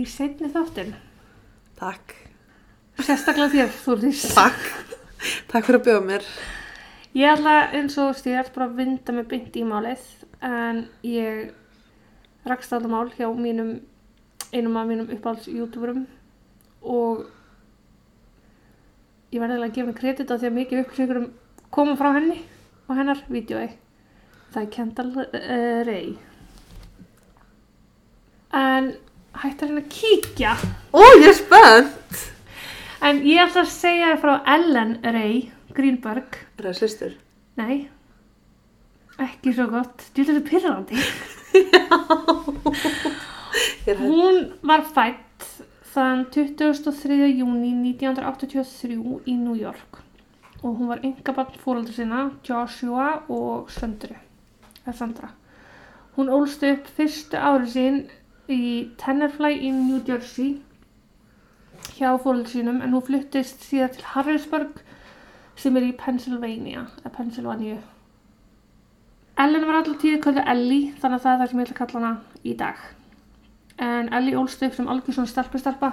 í setni þáttin. Takk. Sérstaklega þér, Þúrðís. Takk. Takk fyrir að bjóða mér. Ég ætla eins og stýrt bara að vinda mig bynd í málið en ég rakst þetta mál hjá mínum, einum af mínum uppáhalds-youtuberum og ég verði að gefa mig kredit á því að mikið upplýsingur koma frá henni og hennar vídjói. Það er Kendall uh, Ray. En henni að kíkja. Ó, ég er spennt. En ég ætla að segja þér frá Ellen Ray Greenberg. Er það sýstur? Nei, ekki svo gott. Þú þetta er pyrrandi. Ég er hætt. Hún var fætt þann 23. júni 1983 í New York og hún var yngabann fóröldur sinna Joshua og Söndru, eða Sandra. Hún ólst upp fyrstu árið sín í Tennerfly í New Jersey hjá fóröldur sínum en hún fluttist síðan til Harrisburg sem er í Pennsylvania, eða Pennsylvania. Ellen var alltaf tíð kallið Ellie þannig að það er það sem ég ætla að kalla hana í dag. En Ellie ólst upp sem algjör svona stelpustelpa.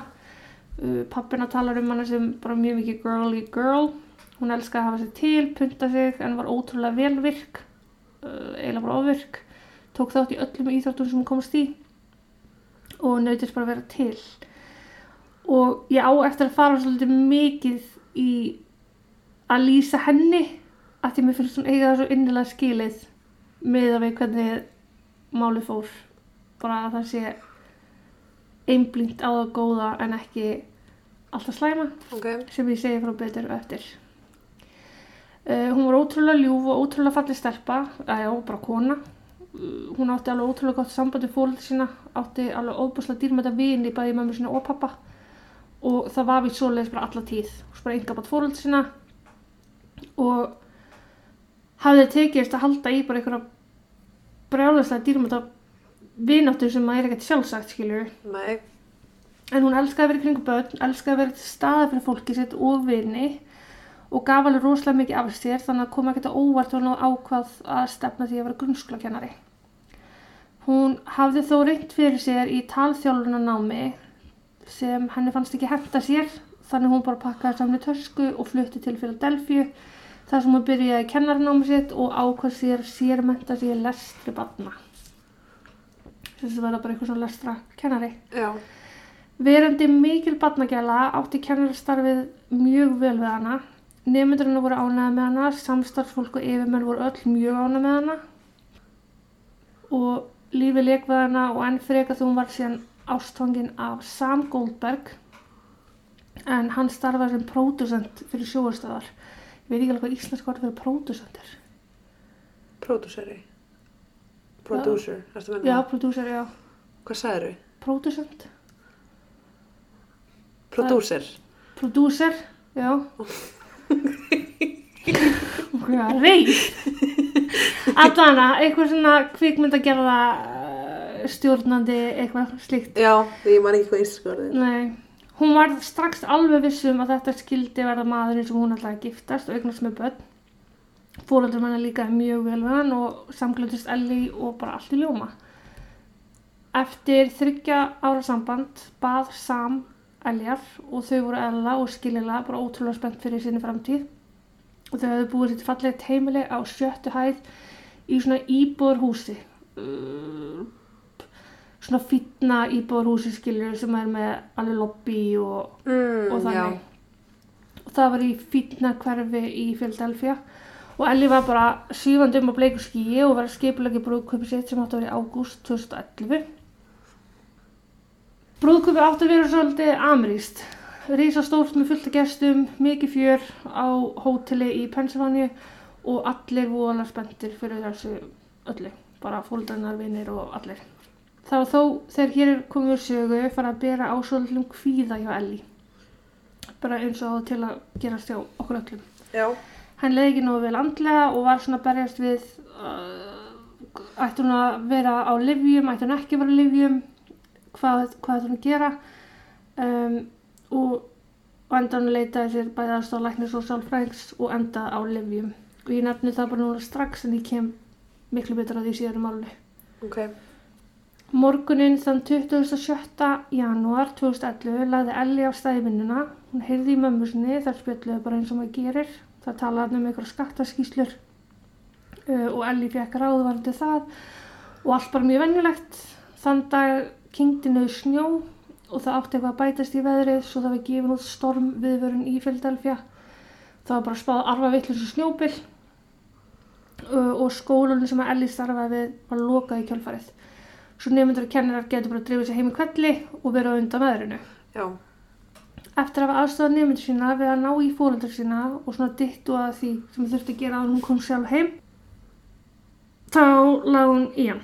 Uh, pappina talar um hana sem bara mjög mikið girly girl. Hún elskaði að hafa sér til, punta sig en var ótrúlega velvirk uh, eiginlega bara ofvirk tók þátt í öllum íþróttum sem hún komast í og nautist bara að vera til. Og ég á eftir að fara svolítið mikið í að lýsa henni að því mér finnst hún eiga það svo innilega skilið með að við hvernig málið fór. Bara að það sé einblínt á það góða en ekki alltaf slæma Ok. sem ég segi frá betur og eftir. Uh, hún var ótrúlega ljúf og ótrúlega falleg stelpa. Að já, bara kona hún átti alveg ótrúlega gott sambandi fólöldi sína átti alveg óbúslega dýrmæta vini bæði mömmu sína og pappa og það var við svoleiðis bara alla tíð hún bara enga bátt fólöldi sína og hafði tekist að halda í bara einhverja brjálæslega dýrmæta vináttu sem að er ekkert sjálfsagt skilur Nei. en hún elskaði að vera í kringum börn, elskaði að vera til staða fyrir fólki sitt og vini og gaf alveg rosalega mikið af sér þannig að koma ekkert að óvart og hann ákvað að stefna því að vera grunnskólakennari. Hún hafði þó reynd fyrir sér í talþjálfunanámi sem henni fannst ekki henda sér þannig hún bara pakkaði saman í tösku og flutti til Philadelphia þar sem hún byrjaði kennarnámi sitt og ákvað sér sérmenta sér lestri barna. Þessi var það bara eitthvað svona lestra kennari. Já. Verandi mikil barnagjala átti kennarastarfið mjög vel við hana. Nefndurinn voru ánæða með hana, samstarfsfólk og yfirmenn voru öll mjög ánæða með hana. Og lífið leik við hana og enn freka þú var síðan ástfangin af Sam Goldberg. En hann starfaði sem pródusent fyrir sjóastöðar. Ég veit ekki alveg hvað íslensk orð fyrir pródusent er. Pródúseri. Producer. Erstu að Já, menna? pródúser, já. Hvað sagður þau? Pródusent. Producer. Prodúser, já. Ok, reyð. Allana, eitthvað svona kvikmyndagerða uh, stjórnandi, eitthvað slíkt. Já, ég man ekki hvað orðið. Nei, hún var strax alveg vissum að þetta skildi verða maðurinn sem hún ætlaði að giftast og eignast með börn. Fóröldur manna líka mjög vel við hann og samglöndist Ellie og bara allt í ljóma. Eftir þryggja ára samband bað Sam Eljar og þau voru eðla og skiljilega bara ótrúlega spennt fyrir sinni framtíð og þau hefðu búið sitt fallegt heimili á sjöttu hæð í svona íbúðarhúsi. Uh, svona fýtna íbúðarhúsi skiljur sem er með alveg lobby og, Mm, og þannig. og það var í fýtna hverfi í Philadelphia og Ellie var bara svífandi um á bleiku skíi og var að skipulegi brúðköpi sitt sem átti að vera í ágúst 2011 Brúðköpi átti að vera svolítið ameríst Rísa stórt með fullt af gestum, mikið fjör á hóteli í Pennsylvania og allir voðalega spenntir fyrir þessu öllu, bara fólkdrarnar, vinnir og allir. Það var þó þegar hér er komið úr sögu fara að bera á svolítlum kvíða hjá Ellie, bara eins og til að gerast hjá okkur öllum. Já. Hann leiði ekki nógu vel andlega og var svona berjast við, uh, ætti hún að vera á livjum, ætti hún ekki að vera á livjum, hvað, hvað ætti hún að gera um, og, og enda hann leitaði sér bæði aðstofa læknis og sálfræðings og enda á livjum. Og ég nefni það bara núna strax en ég kem miklu betur að því síðan um málunni. Ok. Morgunin þann 27. janúar 2011 lagði Elli á stæðvinnuna. Hún heyrði í mömmu sinni, þar spjöldluði bara eins og maður gerir. Það talaði um einhverja skattaskýslur uh, og Elli fekk ráðvarandi það og allt bara mjög vennilegt. Þann dag kynkti niður snjó og það átti eitthvað að bætast í veðrið svo það var gefin út storm viðvörun í Philadelphia. Það var bara spáð arfa vittlur sem snjóbil uh, og skólanum sem að Elli starfaði við var lokað í kjálfarið. Svo nefndur og kennarar getur bara að drifa sér heim í kvelli og vera undan veðrinu. Já. Eftir að hafa aðstofað nefndur sína við að ná í fólundar sína og svona dittu að því sem þurfti að gera að hún kom sjálf heim, þá lag hún í hann.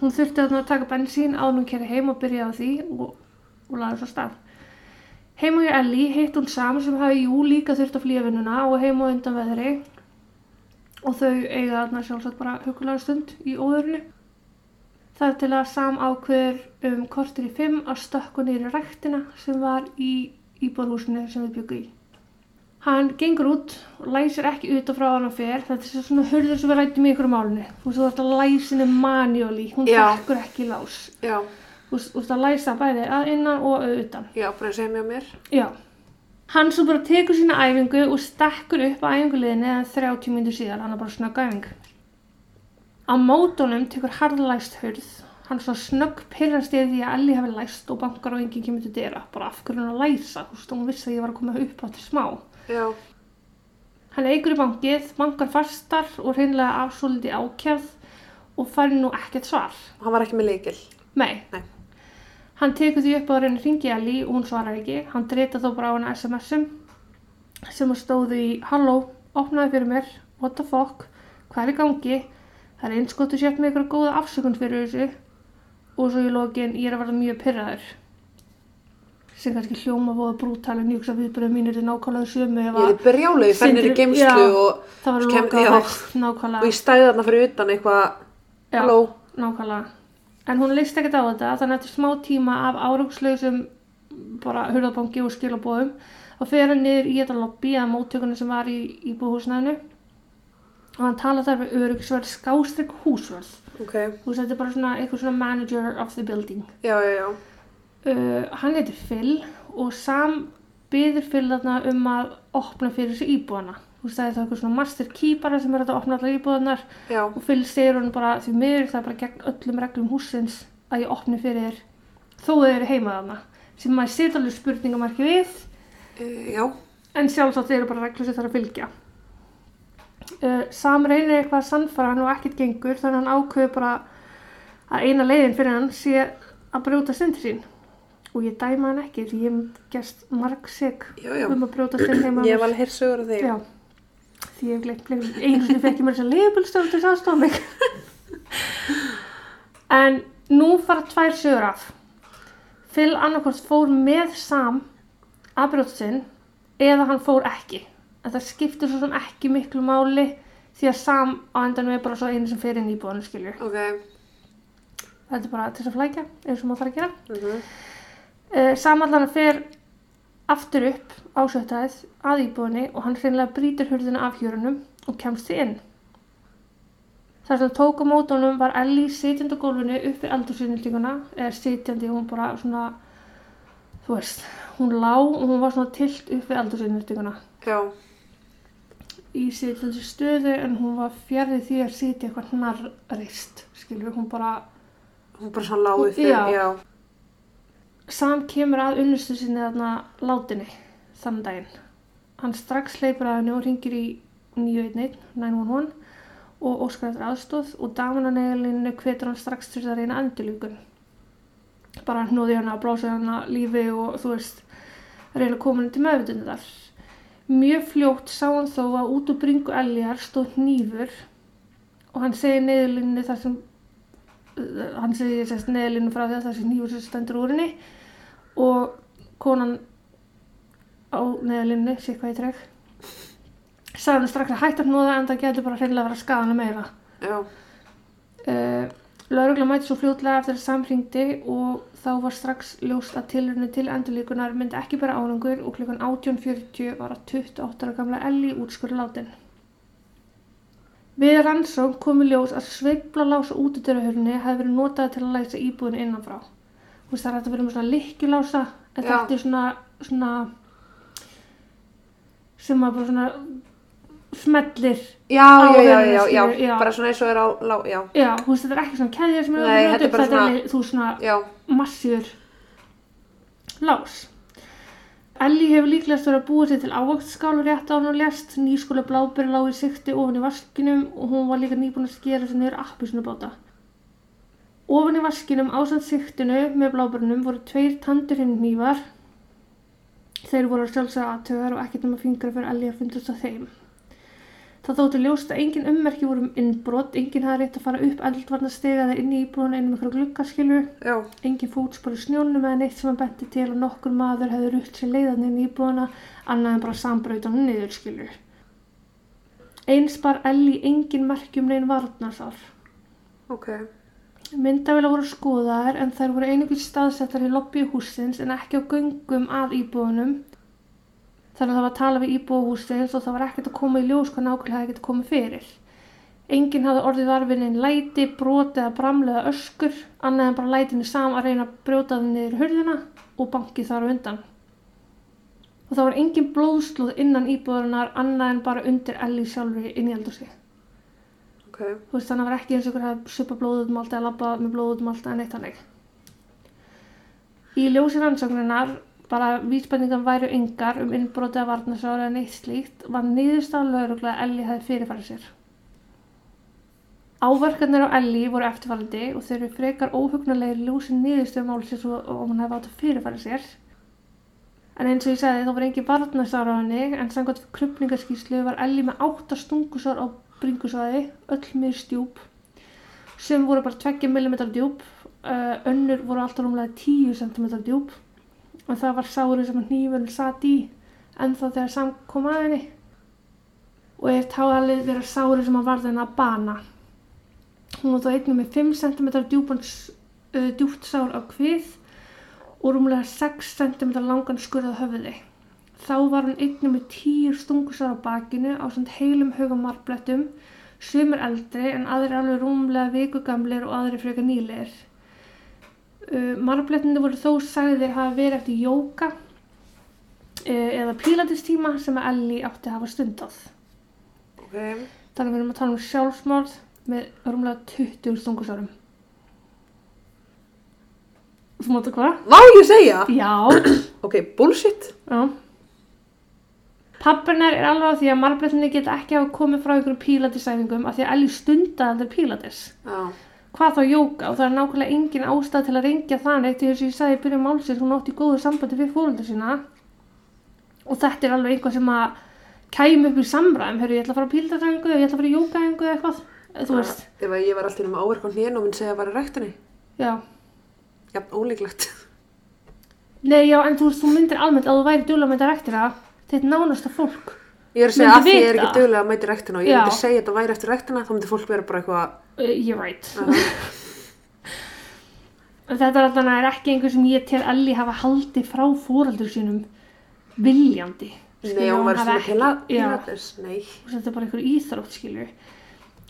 Hún þurfti að taka bensín en hún kerði heim og byrjaði á því og, og lagði svo stað. Heim og ég Elli hitt hún Sam sem hafi jú líka þurft að flýja vinnuna og heim og undan veðri og þau eiga þarna sjálfsagt bara hugulega stund í óðurinu. Það er til að Sam ákveður um kortir í fimm að stökka niður í ræktina sem var í íbúðhúsinu sem við byggum í. Hann gengur út og læsir ekki út af frá hann og fer. Þetta er svona hurður sem við rættum í ykkur málunni. Þú veist þú ert að læsinni manjóli, hún Já. fekkur ekki lás. Já. Þú veist að læsa bæði að innan og að utan. Já, bara að segja mér mér. Já. Hann svo bara tekur sína æfingu og stekkur upp á æfinguliðinni eða 30 mínútur síðan, hann er bara snögg æfing. Á mótunum tekur harðlæst hurð, hann svona snögg pyrrast yfir því að Elli hefði læst og bankar og enginn kemur til dyra, bara af hverju hann að læsa, þú veist, hún vissi að ég var að koma upp á til smá. Já. Hann eigur í bankið, bankar fastar og hreinlega afsóliti ákjæð og fær nú ekkert svar. Hann var ekki með leikil. Nei. Nei. Hann tekur því upp á að að ringi Ellie og hún svarar ekki. Hann dreita þó bara á hana SMS-um sem að stóðu í Halló, opnaði fyrir mér, what the fuck, hvað er í gangi? Það er eins gott að sért með eitthvað góða afsökun fyrir þessu og svo í lokin ég er að verða mjög pyrraður sem kannski hljóma voða brútali njúksa viðbröð mín er þetta nákvæmlega sömu Ég að er brjálega, ég fennir í Sindri- geimslu og, það var kem- lokað já. og hægt nákvæmlega og ég stæði þarna fyrir utan eitthvað, halló. Nákvæmlega. En hún leist ekkert á þetta þannig að eftir smá tíma af árangslausum bara hurðabanki og skilabóðum og fer hann niður í þetta lobby að móttökunni sem var í, í búhúsnæðinu og hann tala þar við öryggisverð skástrík húsverð. Ok, Þú veist, þetta er bara svona eitthvað svona manager of the building. já, já, já. Uh, hann heitir Phil og Sam byður Phil þarna um að opna fyrir þessu íbúðana. Veist, það er það eitthvað svona master key bara sem er að opna allar íbúðanar Já, og Phil segir hún bara því miður það er bara gegn öllum reglum húsins að ég opni fyrir þér þó þau eru heima þarna. Sem maður setja alveg spurningamarki við. Uh, já, en sjálfsagt eru bara reglur sem það er að fylgja. Uh, Sam reynir eitthvað að sannfara hann og ekkert gengur þannig að hann ákveður bara að eina leiðin fyrir hann sé að brjóta stundir sín. Og ég dæma hann ekki því ég hef gert marg já. um að brjóta stund heima Ég alveg heyrt sögur af því. Ég hef gleitt bleið. Einu sinni fekk ég mér þess að leifbúlstöð til þess aðstofa mig. en nú fara tvær sögur af. Phil annarkvort fór með Sam að brjóta sinn eða hann fór ekki. En það skiptir svo sem ekki miklu máli því að Sam á endan er bara svo einu sem fer inn í búinu, skilju. Ok, Þetta er bara til þess að flækja, eins og maður þarf að gera. mhm, Uh, Samallan fer aftur upp á sjöttaðið að íbúðinni og hann hreinlega brýtur hurðina af hjörunum og kemst því inn. Þar sem tók á mótunum var Ellie sitjandi á gólfinu upp við eldursinnildinguna, eða sitjandi, hún bara svona, þú veist, hún lá og hún var svona tilt upp við eldursinnildinguna já, í sitjandi stöðu en hún var fjarrið því að sitja eitthvað hnarreist, skilur, hún bara hún bara svona lágu fyrir, Já. já. Sam kemur að unnustu sinni þarna látinni þann daginn. Hann strax hleypur að henni og ringir í 911, 911 og óskar eftir aðstóð og daman að neðalinu hvetur hann strax til þess að reyna endurlíkun. Bara hnóði hann að blása hann að lífi og þú veist, reyna hann til meðvitundar. Mjög fljótt sá hann þó að út úr bringu eljar stóð hnífur og hann segir neðalinu þar sem hann segir sérst neðalínu frá því að þessi nýjur stendur úr henni og konan á neðalínu, sé hvað ég trek sagði hann strax að hætta að hnóða en það getur bara hreinlega að vera hana meira Já, uh, Laurugla mæti svo fljótlega eftir að samringdi og þá var strax ljóst að tilrunni til endurlíkunar myndi ekki bara árangur og klukkan 18.40 var að 28 ára gamla Ellie útskurði látin. Við rannsókn kom í ljós að sveifla lása útidurahörni hefði verið notað til að læsa íbúðinu innanfrá. Þú veist það er hægt að vera með svona likkilása en þetta er svona, svona sem að bara svona smellir. Já, Á já, já, já, já, bara svona eins og er á, lá, já, Já, þú veist þetta er ekki svona keðja sem er notuð, bara þetta er þú svona já, massífur lás. Ellie hefur líklegast verið að búa sér til ávöxtskálu rétt á hún og lest, nýskóla bláberi lág í sikti ofan í vaskinum og hún var líka nýbúin að skera sér niður appisnubáta. Ofan í vaskinum ásand siktinu með bláberinum voru tveir tandurhinn hnífar. Þeir voru sjálfsögða aðtögar og ekkert nema fingra fyrir Ellie að fundast að þeim. Það þóttu ljóst að engin ummerki voru um innbrot, engin hafði reynt að fara upp eldvarnastega eða inn í íbúðuna einum ykkur gluggaskilu já, engin fótspor í snjónum eða neitt sem að benti til að nokkur maður hefði rutt sér leiðan inn í íbúðana annað en bara sambrautan niður skilur. Eins bar Elli engin merkjum neginn varnarsár. ok, Myndavila voru skoðaðar en þær voru einugis staðsettar í lobby húsins en ekki á göngum að íbúðunum. Þannig að það var að tala við íbúðu húsins og það var ekkert að koma í ljós hvað nákvæmlega hefði getið komið fyrir. Enginn hafði orðið varfininn læti, broti eða bramlega öskur, annað en bara lætinu sam að reyna að brjóta það niður hurðina og bankið þar undan. Og það var engin blóðslúð innan íbúðurinnar annað en bara undir Elli sjálfri inn í eldursi. ok, Þú veist, þannig að það var ekki eins og ykkur að supa blóð út allt eða labba með blóð út um allt eða neitt hannig. Í ljósi rannsókninar, bara vísbendingar væru yngar um innbroti að varnasára eða neitt slíkt, var niðurstað lauruglega að Elli hefði fyrirfærið sér. Áverkarnir á Elli voru eftirfærandi og þeir eru frekar óhugnarlegir í ljósi niðurstöðu málsins og, hún hefði átt að fyrirfæra sér. En eins og ég sagði þá var engin varnasára á henni en samkvæmt krupningarskíslu var Elli með átta stungusár á bringusvæði, öll með stjúp sem voru bara 2 mm djúp önnur voru alltaf rúmlega 10 cm djúp og það var sárið sem hnífurinn satt í ennþá þegar sam kom að henni. Og er táalið vera sárið sem að varða henni að bana. Hún var þá einnig með 5 cm djúpan uh, djúpt sár á kvið og rúmlega 6 cm langan skurðað höfði. Þá var hann einnig með tíu stungusar á bakinu á svona heilum högum marblettum, sumir eldri en aðri alveg rúmlega vikugamlir og aðri frekar nýlegir. Uh, marblettinu voru þó sagðir hafa verið eftir jóka uh, eða pílatistíma sem að Elli átti að hafa stundað. ok, Þannig að við erum að tala um sjálfsmorð með rúmlega 20 stungusarum. Þú máttu hvað? má ég segja, Já. ok, bullshit, Já. Pappinar er alveg á því að marblettinni geta ekki hafa komið frá ykkur pílatisæfingum af því að Ellie stundaði aldrei pílatis. já, Hvað þá jóka og það er nákvæmlega engin ástæð til að reyngja neitt því þess að ég sagði í byrjun málsins hún átti góðu sambandi við fóröldur sína. Og þetta er alveg einhvað sem að kæmi upp í samræðum, hörru ég ætla að fara á pílatisæfingu eða ég ætla að fara í jókaæfingu eða eitthvað, þú veist, ef að ég var alltaf um áverk á hnén og minn segja að var í ræktinni, já. jafn ólíklegt, Nei, já, en þú veist, þú myndir almennt að þú væri djúlega með þetta þetta nánasta fólk. Ég er að segja að því ég er ekki duglega að mæti ræktina og ég myndi segja þetta væri eftir ræktina, þá myndi fólk vera bara eitthvað, Uh, you're right. Þetta er alltaf ekki einhver sem ég tel Elli hafa haldið frá fóraldur sínum viljandi. nei, hún var svona nei, og þetta er bara einhver íþrótt, skilur.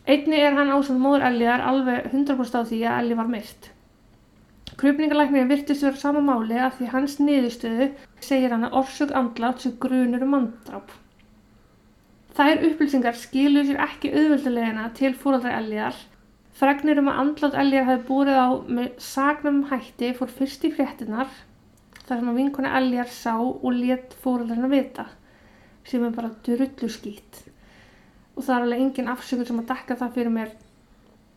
Einni er hann ásand móður Elliðar alveg 100% á því að Elli var myrt. Krupningalæknirinn virtist vera sama máli af því hans niðurstöðu segir hann að orsök andlátt sem grunur um manndráp. Þær upplýsingar skiluðu sér ekki auðvöldulegina til fóraldra Elliðar. Fregnir um að andlátt Elliðar hafi búrið á með sagnum hætti fór fyrst í fréttinar þar sem að vinkona Elliðar sá og let fóraldrarna vita sem er bara drullu skýtt og það er alveg engin afsökun sem að dekka það fyrir mér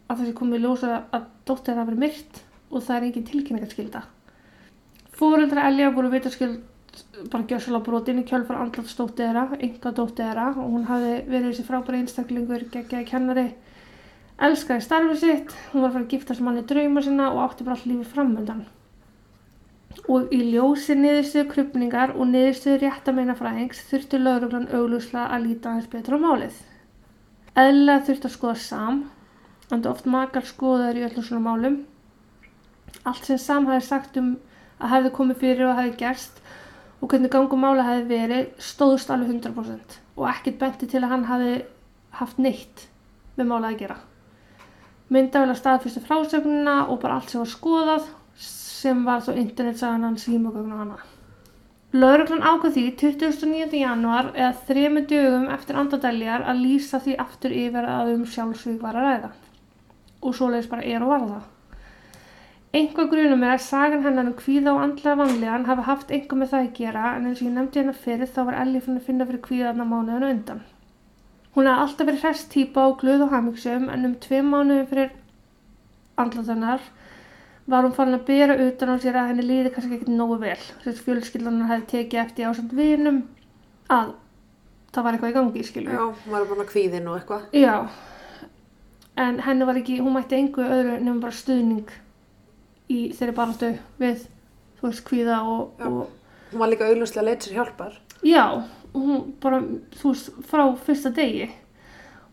að þessi komið ljósa að dóttir hafa verið myrt og það er engin tilkynningarskylda. Fóreldra Elja voru vitaskild bara gjössalega brotin í kjölfar andlat stótti þeirra, enga dótti þeirra og hún hafði verið þessi frábæri einstaklingur, geggjaði kennari, elskaði starfið sitt, hún var að fara að giftast manni drauma sinna og átti bara allt lífið framöndan. Og í ljósi niðurstöðu krupningar og niðurstöðu réttameinafræðings þurfti lauruglan auglúslega að líta aðeins betur á málið. Eðlilega þurfti að skoða sam, en oft makar skoðaður í öllum svona málum. Allt sem sam hafi sagt um að hefði komið fyrir og hefði gerst og hvernig gangum mála hefði verið stóðst alveg 100% og ekkert benti til að hann hafi haft neitt við málað að gera. Myndavel að staðfyrstu frásögnuna og bara allt sem var skoðað sem var þá internetsagan hans símagögnu hana. Lauruglan ákvað því 29. januar eða þremi dögum eftir andadæljar að lýsa því aftur yfir að um sjálfsvík var að ræða. Og svoleiðis bara er og var það. Einhver grunum er að sagan hennar um kvíða og andlega vanlíðan hafi haft einhver með það að gera en eins og ég nefndi hennar fyrir þá var Ellie fann að finna fyrir kvíðaðna mánuðinu undan. Hún hafði alltaf verið hress típa og glöð og hamingsum en um tvei mánuðin fyrir andlat hennar var hún fann að bera utan á sér að henni líði kannski ekkert nógu vel. Þess fjölskyldunar hefði tekið eftir ásand vinum að það var eitthvað í gangi, skilur. Já, maður er bara kvíðin og eitthvað. Já, en henni var ekki, hún mætti engu öðru nefnum bara stuðning í þeirri baráttu við, þú veist, kvíða og, og Hún var líka auðlustlega að leita sér hjálpar. já, hún bara, þú veist, frá fyrsta degi.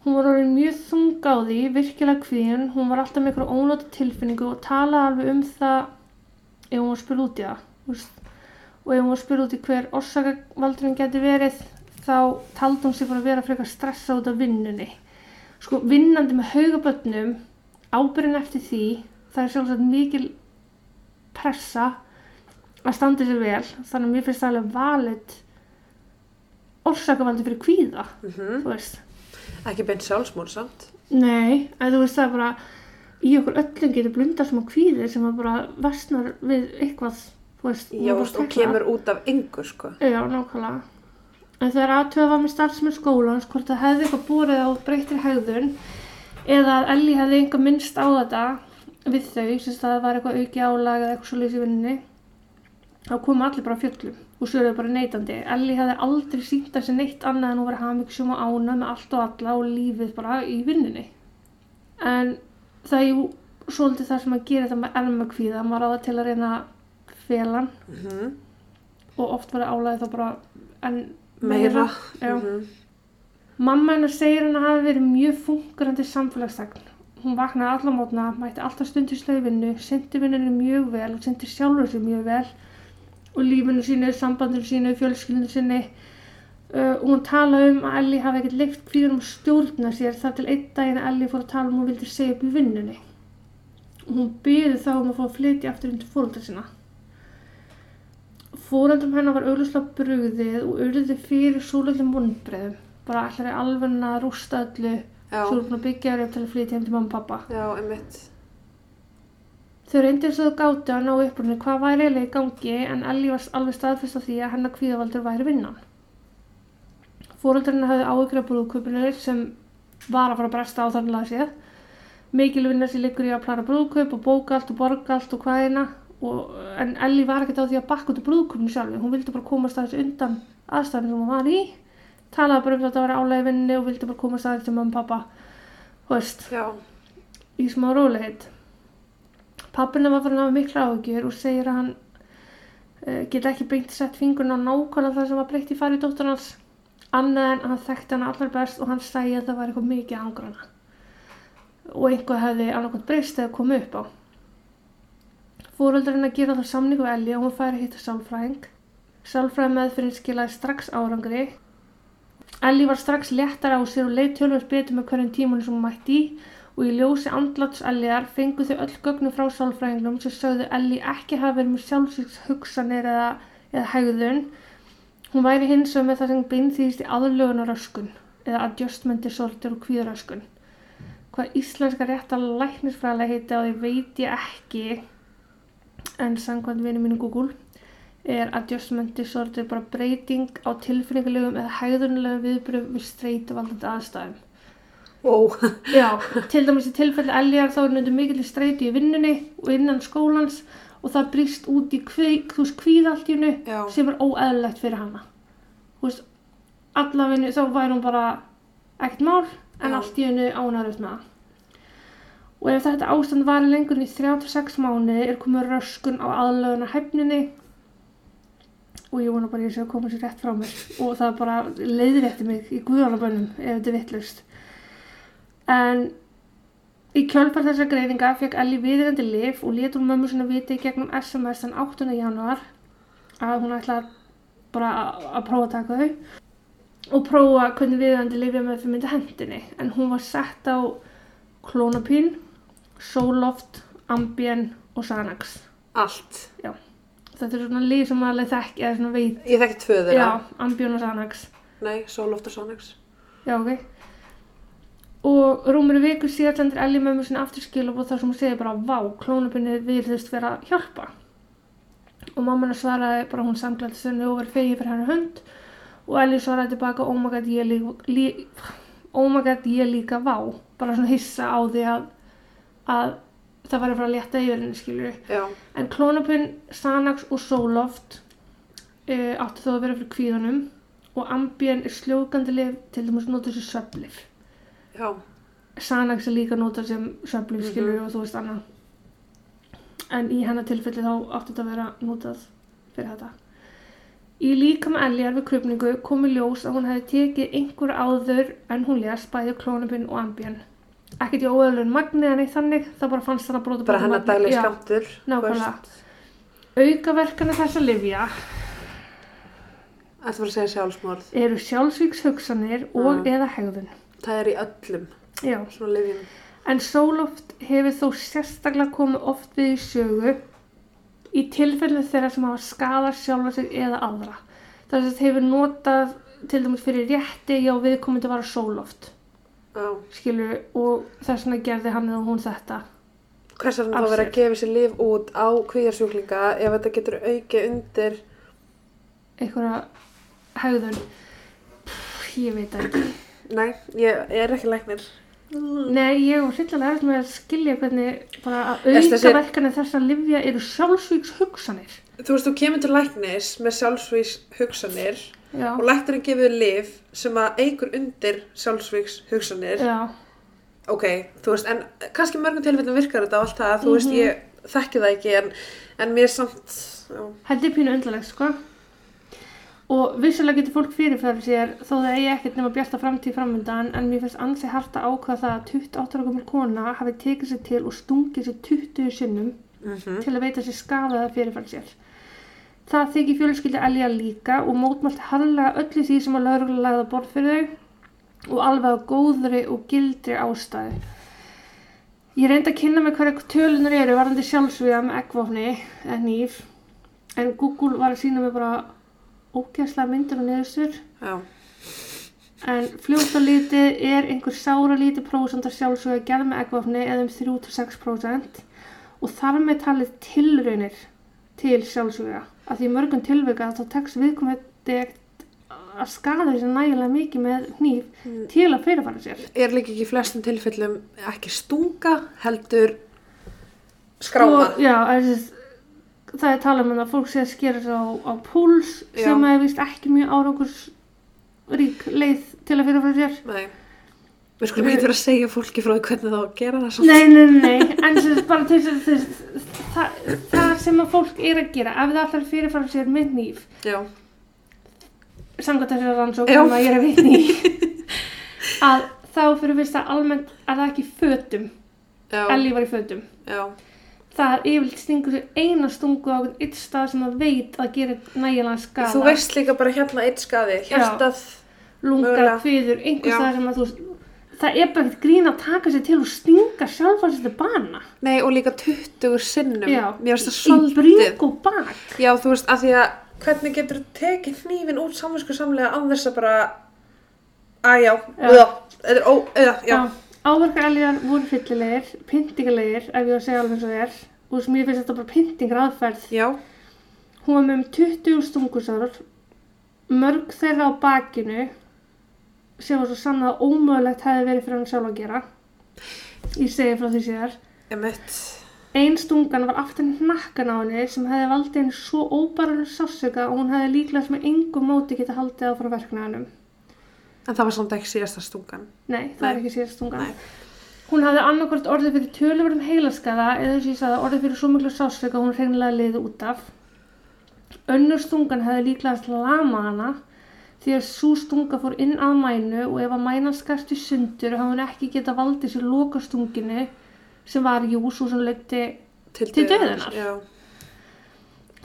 Hún var orðin mjög þung á því, virkilega kvíðin, hún var alltaf með eitthvað ónóta tilfinningu og talaði alveg um það ef hún var spil út í það, og ef hún var spil út í hver orsakavaldurinn geti verið, þá taldi hún sig bara að vera frekar stressa út af vinnunni. Sko, vinnandi með haugabötnum, ábyrðin eftir því, það er sjálfsagt mikil pressa að standa sér vel, þannig að mér finnst það alveg valið orsakavaldi fyrir kvíða, Mm þú veist. Ekki beint sjálfsmór samt. Nei, að þú veist það er bara í okkur öllum getur blundar sem á kvíðir sem að bara versnar við eitthvað, þú veist. Já, og tæklar. kemur út af yngur, sko. Já, nákvæmlega. En þegar aðtöða var með starfsmenn skólans hvort það hefði eitthvað búrið á breyttir hegðun eða að Ellie hefði einhver minnst á þetta við þau, sem að það var eitthvað auki álag eða eitthvað svo lýs í vinninni, þá komu allir bara fjöllum og svöruðu bara neitandi. Ellie hefði aldrei sínt að sér neitt annað en hún var hamingsjum og ána með allt og alla og lífið bara í vinninni. En það er svolítið það sem að gera þetta með elmakvíða, maður á það til að reyna að hann Mm og oft var álagið þá bara enn Meira. Já. Mhm. Mamma hennar segir hann að hafi verið mjög fungerandi samfélagstegn. Hún vaknaði alla mótna, mætti alltaf stundislega í vinnu, syndi vinnunni mjög vel og syndi sjálfur sér mjög vel og lífinu sínu, sambandinu sínu, fjölskyldinu sinni. Uh, og hún talaði um að Ellie hafi ekkert leikt kvíðunum að stjórna sér þar til einn daginn að Ellie fór að tala um hún vildi segja upp í vinnunni. Hún byði þá um að fá að flytja aftur undir fóröldra sína. Fóröldrum hennar var auglustlega brugðið og urði fyrir svolítið vonbreðum. Bara allar er alveg að rústa öllu Svo er búin að byggja þér upp til að flytja heim til mamma og pappa. já, einmitt. Þau reyndir svo gátu að ná upprunni hvað væri eiginlega í gangi en Ellie var alveg staðfest á því að hennar kvíðavaldur væri vinnan. Fóröldurinn hafði af brúðkaupinu sem var að fara að bresta á þannlega séð. Mikil vinna sem liggur í að plana brúðkaup og bóka allt og borga allt og hvaðina og, en Ellie var ekkert á því að bakka út úr brúðkaupinu sjálfi. Hún vildi bara komast aðeins undan aðstæðan sem hún var í. Talaði bara um þetta að vera álega vinni og vildi bara komast aðeins til mamma og pappa. Þú veist, Já, í smá rólegheit. Pappina var farin að hafa mikla áhugjur og segir að hann uh, geta ekki beint sett fingurinn á nákvæmlega það sem var breytt í fari dóttur hans annað en hann þekkti hana allar best og hann segi að það var eitthvað mikið angur hana og einhvað hefði annarkvæmt breyst eða komið upp á. Fóröldurinn að gera það samning við Elli og hún færi að hitta sálfræðing. Sálfræðin meðfyrir skilaði strax árangri. Elli var strax léttar á sér og leið tölvöld betur með hverjum tímunum sem hún mætti í og í ljósi andláts Elliðar fengu þau öll gögnum frá sálfræðingnum sem sögðu Elli ekki hafa verið með sjálfsvíks hugsanir eða, eða hegðun. Hún væri hins vegar með það sem beinþýðist í aðlögunaröskun eða adjustment disorder og kvíðaröskun. Hvað íslenska rétta læknisfræðilega heiti á því veit ég ekki en samkvæmt vinnu mínu Google er adjustment disorder bara breyting á tilfinningulegum eða hegðunlegum viðbröðum við streitu valdandi aðstæðum. ó, Já, til dæmis í tilfelli eljar þá er nöndu mikill streitu í vinnunni og innan skólans og það brýst út í já, sem er óeðlilegt fyrir hana. Þú veist, allavegni þá væri hún bara ekkert mál en Já. allt í hennu ánæður með það. Og ef þetta ástand var lengur en í 36 mánuði er komið röskun á aðlöguna hefninni og ég vona bara ég sé að koma sér rétt frá mér og það bara leiðrétti mig í guðanabönnum ef þetta er vittlust. En í kjölfar þessar greininga fekk Ellie viðrandi lif og hún mömmu sinna viti gegnum SMS þann 8. januar að hún ætla bara að- prófa að taka þau. og prófa hvernig viðandi lifja með fyrir myndi hendinni en hún var sett á klónapín, Zoloft, Ambien og Xanax Allt. Þetta er svona líf sem alveg þekk eða svona veit, Ég þekki tvö þeirra. já, Ambien og Xanax. Nei, Soloft og Sonex. já, ok. Og rúmur í viku síðan lendir Ellie mömmu sinni aftur skilabóð þar sem hún segir bara vá, klónapinnið virðist vera hjálpa. Og mamma hennar svaraði bara hún samklætti sinni og verið fegið fyrir hennar hund og Ellie svaraði tilbaka oh my god, ég líka lí, oh my god, ég líka vá. Bara svona hissa á því að að það var að fara að létta yfir henni skilur Já. en klónapinn, Xanax og Zoloft uh, áttu þó að vera fyrir kvíðunum og Ambien er sljókandi lif til dæmis notað sem söflif Já. Xanax er líka notað sem söflif Mhm. skilur og þú veist annað en í hennar tilfelli þá áttu þetta að vera notað fyrir þetta í líkam Eljar við krupningu komi ljós að hún hefði tekið einhver áður en hún lés bæði klónapinn og Ambien ekkert í óöðlun magni en eitt þannig það bara fannst hann að brota Bara hennar dagleg skamtur. Aukaverkana þessa livja Þetta var að segja sjálfsmorð. eru sjálfsvíks hugsanir og Mm. eða hegðun. Það er í öllum svona lifjum. En Sóloft hefur þó sérstaklega komið oft við í sögu í tilfellu þeirra sem hafa skadað sjálfa sig eða aðra. Þess að hefur notað til dæmis fyrir rétti já viðkomandi var að Sóloft, Já. skilur, og þess vegna gerði hann eða hún þetta. Hvers Af þá verið að gefa sér lif út á kvíðarsjúklinga ef þetta getur aukið undir Einhverja. Pff, ég veit það ekki. Nei, ég er ekki læknir. Nei, ég var hryllilega eftir með að skilja hvernig bara að auka verkanir þess að livja eru sjálfsvíks hugsanir. Þú veist, þú kemur til læknis með sjálfsvíks hugsanir Já, og læknirinn gefur þér lif sem að eigur undir sjálfsvíks hugsanir. já, Ok, þú veist, en kannski mörgum tilfellum virkar þetta og allt það, þú veist, Mhm. ég þekki það ekki en, en mér er samt, já, heldur pínu undalegt, sko. Og vissulega getur fólk fyrirfæri sér þó það eigi ekkert nema bjarta framtíð framöndan en mér finnst ansi harta ákvað það að 28 ára gömul kona hafi tekið sér til og stungið sér 20 sinnum mm til að veita sér skadaða fyrirfæri sér. Það þykir fjölskyldi Elja líka og mótmælt harðlega öllu því sem að lögregla lagði að borð fyrir þau og alveg á góðri og gildri ástæðu. Ég reyndi að kynna mig hverja tölunar eru varandi sjálfsvíða með eggvofni eða nýf en Google var að sína mig bara ógæslega myndir og neðustur já, en fljótt á litið er einhver sára lítið prósent af sjálfsvíða gerð með eggvofni eða um 3-6% og þar með talið tilraunir til sjálfsvíða að því mörgum tilvika þá tekst viðkomandi ekkert að skada þessi nægilega mikið með hníf Mm. til að fyrirfara sér er líka ekki í flestum tilfellum ekki stunga heldur skráma. Og, já, þessi, það er talað um að fólk sé að skera sig á, á púls Já. sem er vist ekki mjög árangurs rík leið til að fyrirfara sér Nei, við skulum ekki vera að segja fólki frá því hvernig þá að gera það samt. Nei, nei, nei, en sem sagt bara til þess að það, það sem að fólk er að gera, ef það ætlar að fyrirfara sér með nýf, Já, samkvæmt þessari rannsók Já. sem að ég er að vitni í, að þá fyrir fyrst að almennt er það ekki fötum, já, Ellie var í fötum. já, Það er yfirleitt stingur sér eina stungu á eitt stað sem það veit að gera nægilega skada. Þú veist líka bara hérna eitt skaði, hjartað, lunga, mögulega. kviður, einhvers staðar sem að þú það er bara ekkert grín að taka sér til og stinga til bana. nei og líka 20 sinnum, Já, mér finnst það í svolítið. bring og bak. Já, þú veist, af því að hvernig getur þú tekið hnífin út samvinsku samlega án þess að bara, að já, Já. eða, þetta er ó, eða, já, Áverkar elgar voru hryllilegir, pyntingalegir, ef ég var að segja alveg eins og það er. Og sem ég finnst þetta bara pyntingar aðferð. já, Hún var með um 20 stungusár, mörg þeirra á bakinu, sem var svo sann að ómögulegt hefði verið fyrir hann sjálf að gera. Ég segi frá því síðar. emitt, Ein stungan var aftan í hnakkan á henni sem hefði valdið henni svo óbærinu sásöka og hún hefði líklega sem engum móti geta haldið á frá verknæðanum. en það var samt ekki síðasta stungan. Nei, það Nei. ekki síðast stungan. Nei. Hún hafði annarkvort orðið fyrir töluverðum heilaskaða eða þess að ég sagði orðið fyrir svo miklu sásöka hún hreinlega liði út af. Önnur stungan hefði líklega lama hana því að svo stunga fór inn að mænu og ef að mænan skast í sundur hafði hún ekki geta valdið sér loka stunginu sem var jú svo sem leikti Til dauðinnar. Já,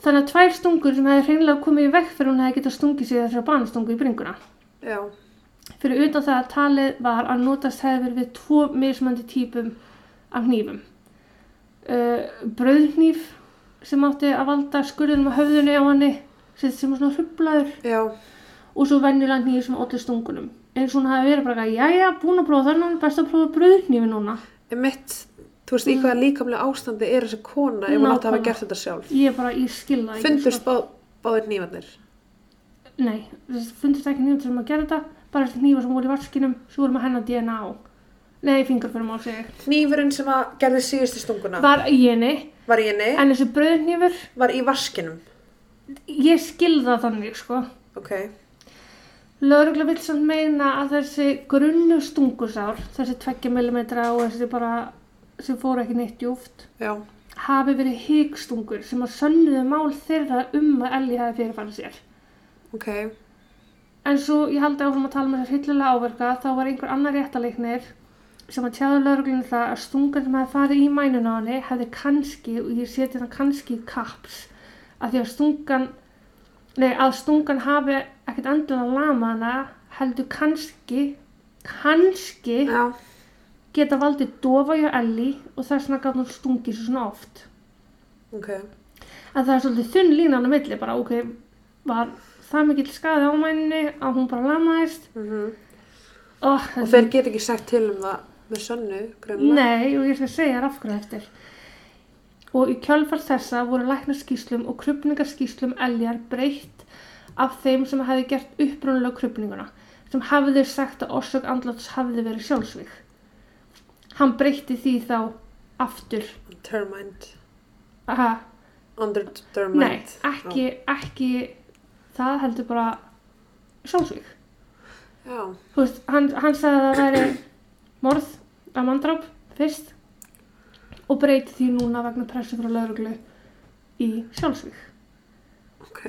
Þannig að tvær stungur sem hefði hreinlega komið í vekk fyrir hún hefði getað stungið sig þessar banastungu í bringuna. Já. Fyrir utan það að talið var að notast hefði verið við tvo mismandi típum af hnífum. Uh, brauðhníf sem átti að valda skurðunum á höfðunni á sem sem var svona hrublaður Já. Og svo venjulega hníf sem allir stungunum. Eins og hún hafi verið bara, jæja, búin að prófa þannig, best að prófa brauðhnífi núna. En mitt, þú veist, í hvaða líkamlega ástandi er þessi kona ef hún átti að hafa gert þetta sjálf? Ég er bara, ég skilða ekki. Fundust sko. bá, báðir nývarnir? Nei, fundist ekki nýjum sem að gera þetta, bara þessi hnífa sem voru í vaskinum, sem voru með hennar DNA á. Nei, fingerförum á sig. Nýfurinn sem að gerði síðustu stunguna Var í henni, var í henni, en þessi brauðhnífur, var í vaskinum. ég skilða þannig, sko. Ok, Lögregla vill samt meina að þessi grunnu stungusár, þessi 2 mm og þessi bara sem fóru ekki neitt djúft, já, hafi verið hyggstungur sem að sönnuðu mál þeirra um að Ellie hafi fyrirfærið sér. ok, En svo ég haldi áfram að tala um þessar hillulega áverka, þá var einhver annar réttaleiknir sem að tjáðu lögreglunum það að stungan sem hefði farið í mænuna á henni hefði kannski, og ég seti það kannski í kaps, að því að stungan, nei, að stungan hafi ekkert endilega lama hana, heldur kannski, kannski já, geta valdið dofa hjá Ellie og þess vegna gaf hún stungið svo svona oft. ok, En það er svolítið þunn línan á milli, bara ok, var það mikill skaði á mænunni að hún bara lamaðist. mhm. Oh, Og þeir get ekki sagt til um það með sönnu, greinlega. Nei, og ég skal segja þér af hverju eftir. Og í kjölfar þessa voru læknarskíslum og krupningarskíslum eljar breytt af þeim sem hefði gert upprunalega krupninguna, sem hafði sagt að orsök andláts hafði verið sjálfsvík. Hann breytti því þá aftur. Termite, Aha, under nei, termite. ekki, ekki það heldur bara sjálfsvík. Já, Þú veist, hann, hann sagði að það væri morð af manndráp fyrst og breyti því núna vegna pressu frá lauruglu í sjálfsvík. ok,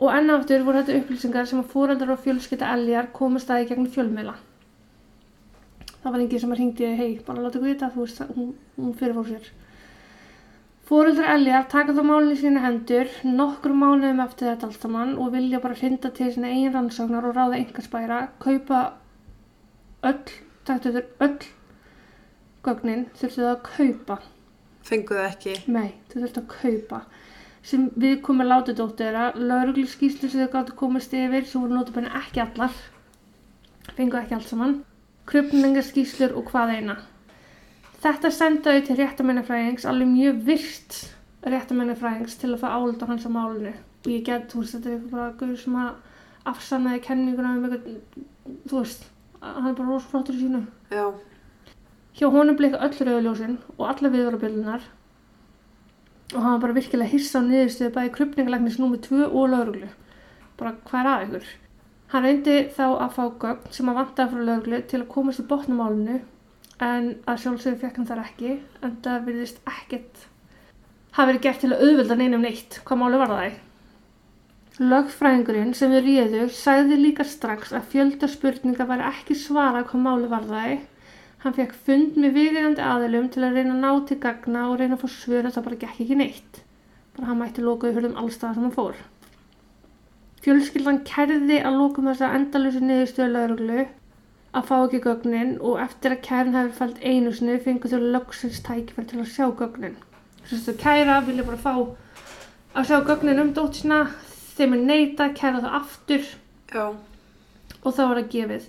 Og enn aftur voru þetta upplýsingar sem að fóreldrar og fjölskylda eljar komist að í gegnum fjölmiðla. Það var enginn sem að ringdi, hei, bara láta ykkur vita, þú veist, hún, hún fyrirfór sér. Fóreldrar eljar taka þá málinn í sína hendur nokkrum mánuðum eftir þetta allt saman og vilja bara hrinda til sína eigin rannsóknar og ráða einhverspæra, kaupa öll, taktu þurr öll gögnin þurftu það að kaupa. fengu það ekki. Nei, þau þurftu að kaupa sem við komum látið dóttir þeirra lauruglu skýslu sem þau gáttu komist yfir sem voru notabenni ekki allar fengu ekki allt saman. Krupningarskýslur og hvað eina. Þetta sendaði til réttamennafræðings alveg mjög virst réttamennafræðings til að fá álut á hans á málinu. Og ég get, þú veist, þetta er eitthvað bara guður sem að afsannaði kenninguna um eitthvað, þú veist hann er bara rosa flottur í sínu Já, Hjá honum bleika öll rauðljósin og alla viðvarabillunar og hann var bara virkilega hissa á niðurstöðu bæði krupningalæknis númið 2 og lauruglu. Bara hvað er að ykkur? Hann reyndi þá að fá gögn sem að vantaði frá lauruglu til að komast í botnumálinu en að sjálfsögðu fekk hann þar ekki en það virðist ekkert hafa verið gert til að auðvelda neinum neitt. Hvað máli var það ekki? Lögfræðingurinn sem við réðu sagði líka strax að fjölda spurninga var ekki svara hvað máli var það Hann fekk fund með viðeigandi aðilum til að reyna að ná til gagna og reyna að fá svör að það bara gekk ekki neitt. Bara hann mætti lokaði hurðum allstaðar sem hann fór. Fjölskyldan kærði að lokum þessa endalösu niðurstöðu lauruglu að fá ekki gögnin og eftir að kærin hefur fælt einu sinni fengu þau loksins tækifæri til að sjá gögnin. Þess að kæra vilja bara fá að sjá gögnin um dóttina, þeim er neita, kæra það aftur já, og það var að gefið.